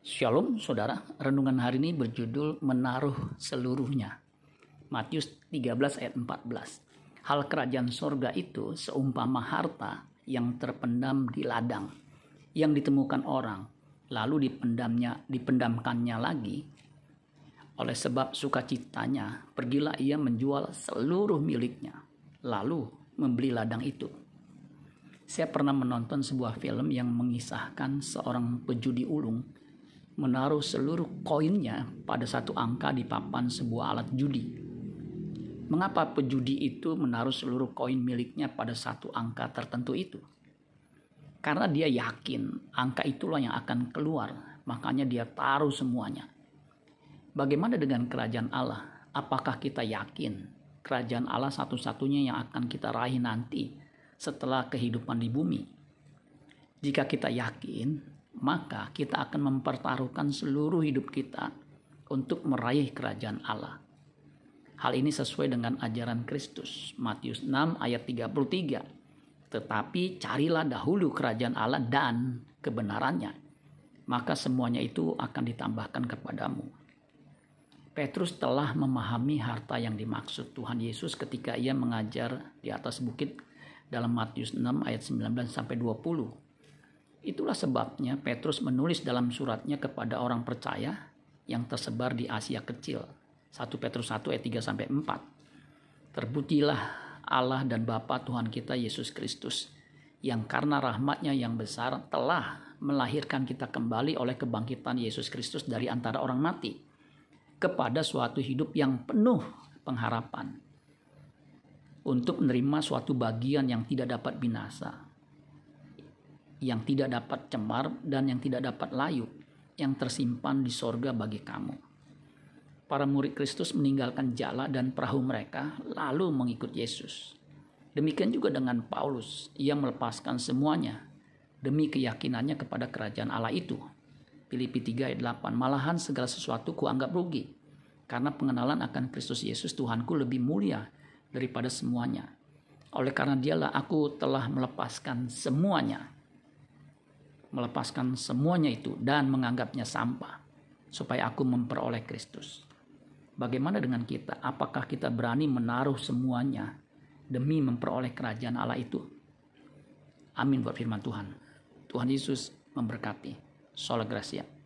Shalom saudara, renungan hari ini berjudul menaruh seluruhnya. Matius 13 ayat 14. Hal kerajaan sorga itu seumpama harta yang terpendam di ladang, yang ditemukan orang, lalu dipendamnya, dipendamkannya lagi. Oleh sebab sukacitanya, pergilah ia menjual seluruh miliknya, lalu membeli ladang itu. Saya pernah menonton sebuah film yang mengisahkan seorang pejudi ulung menaruh seluruh koinnya pada satu angka di papan sebuah alat judi. Mengapa pejudi itu menaruh seluruh koin miliknya pada satu angka tertentu itu? Karena dia yakin angka itulah yang akan keluar, makanya dia taruh semuanya. Bagaimana dengan kerajaan Allah? Apakah kita yakin kerajaan Allah satu-satunya yang akan kita raih nanti setelah kehidupan di bumi? Jika kita yakin, maka kita akan mempertaruhkan seluruh hidup kita untuk meraih kerajaan Allah. Hal ini sesuai dengan ajaran Kristus. Matius 6 ayat 33. Tetapi carilah dahulu kerajaan Allah dan kebenarannya. Maka semuanya itu akan ditambahkan kepadamu. Petrus telah memahami harta yang dimaksud Tuhan Yesus ketika ia mengajar di atas bukit dalam Matius 6 ayat 19 sampai 20 Itulah sebabnya Petrus menulis dalam suratnya kepada orang percaya yang tersebar di Asia Kecil. 1 Petrus 1 ayat 3 sampai 4. Terpujilah Allah dan Bapa Tuhan kita Yesus Kristus yang karena rahmatnya yang besar telah melahirkan kita kembali oleh kebangkitan Yesus Kristus dari antara orang mati kepada suatu hidup yang penuh pengharapan untuk menerima suatu bagian yang tidak dapat binasa yang tidak dapat cemar dan yang tidak dapat layu yang tersimpan di sorga bagi kamu. Para murid Kristus meninggalkan jala dan perahu mereka lalu mengikut Yesus. Demikian juga dengan Paulus, ia melepaskan semuanya demi keyakinannya kepada kerajaan Allah itu. Filipi 3 ayat 8, malahan segala sesuatu kuanggap rugi, karena pengenalan akan Kristus Yesus Tuhanku lebih mulia daripada semuanya. Oleh karena dialah aku telah melepaskan semuanya melepaskan semuanya itu dan menganggapnya sampah supaya aku memperoleh Kristus. Bagaimana dengan kita? Apakah kita berani menaruh semuanya demi memperoleh kerajaan Allah itu? Amin buat firman Tuhan. Tuhan Yesus memberkati. Sola Gracia.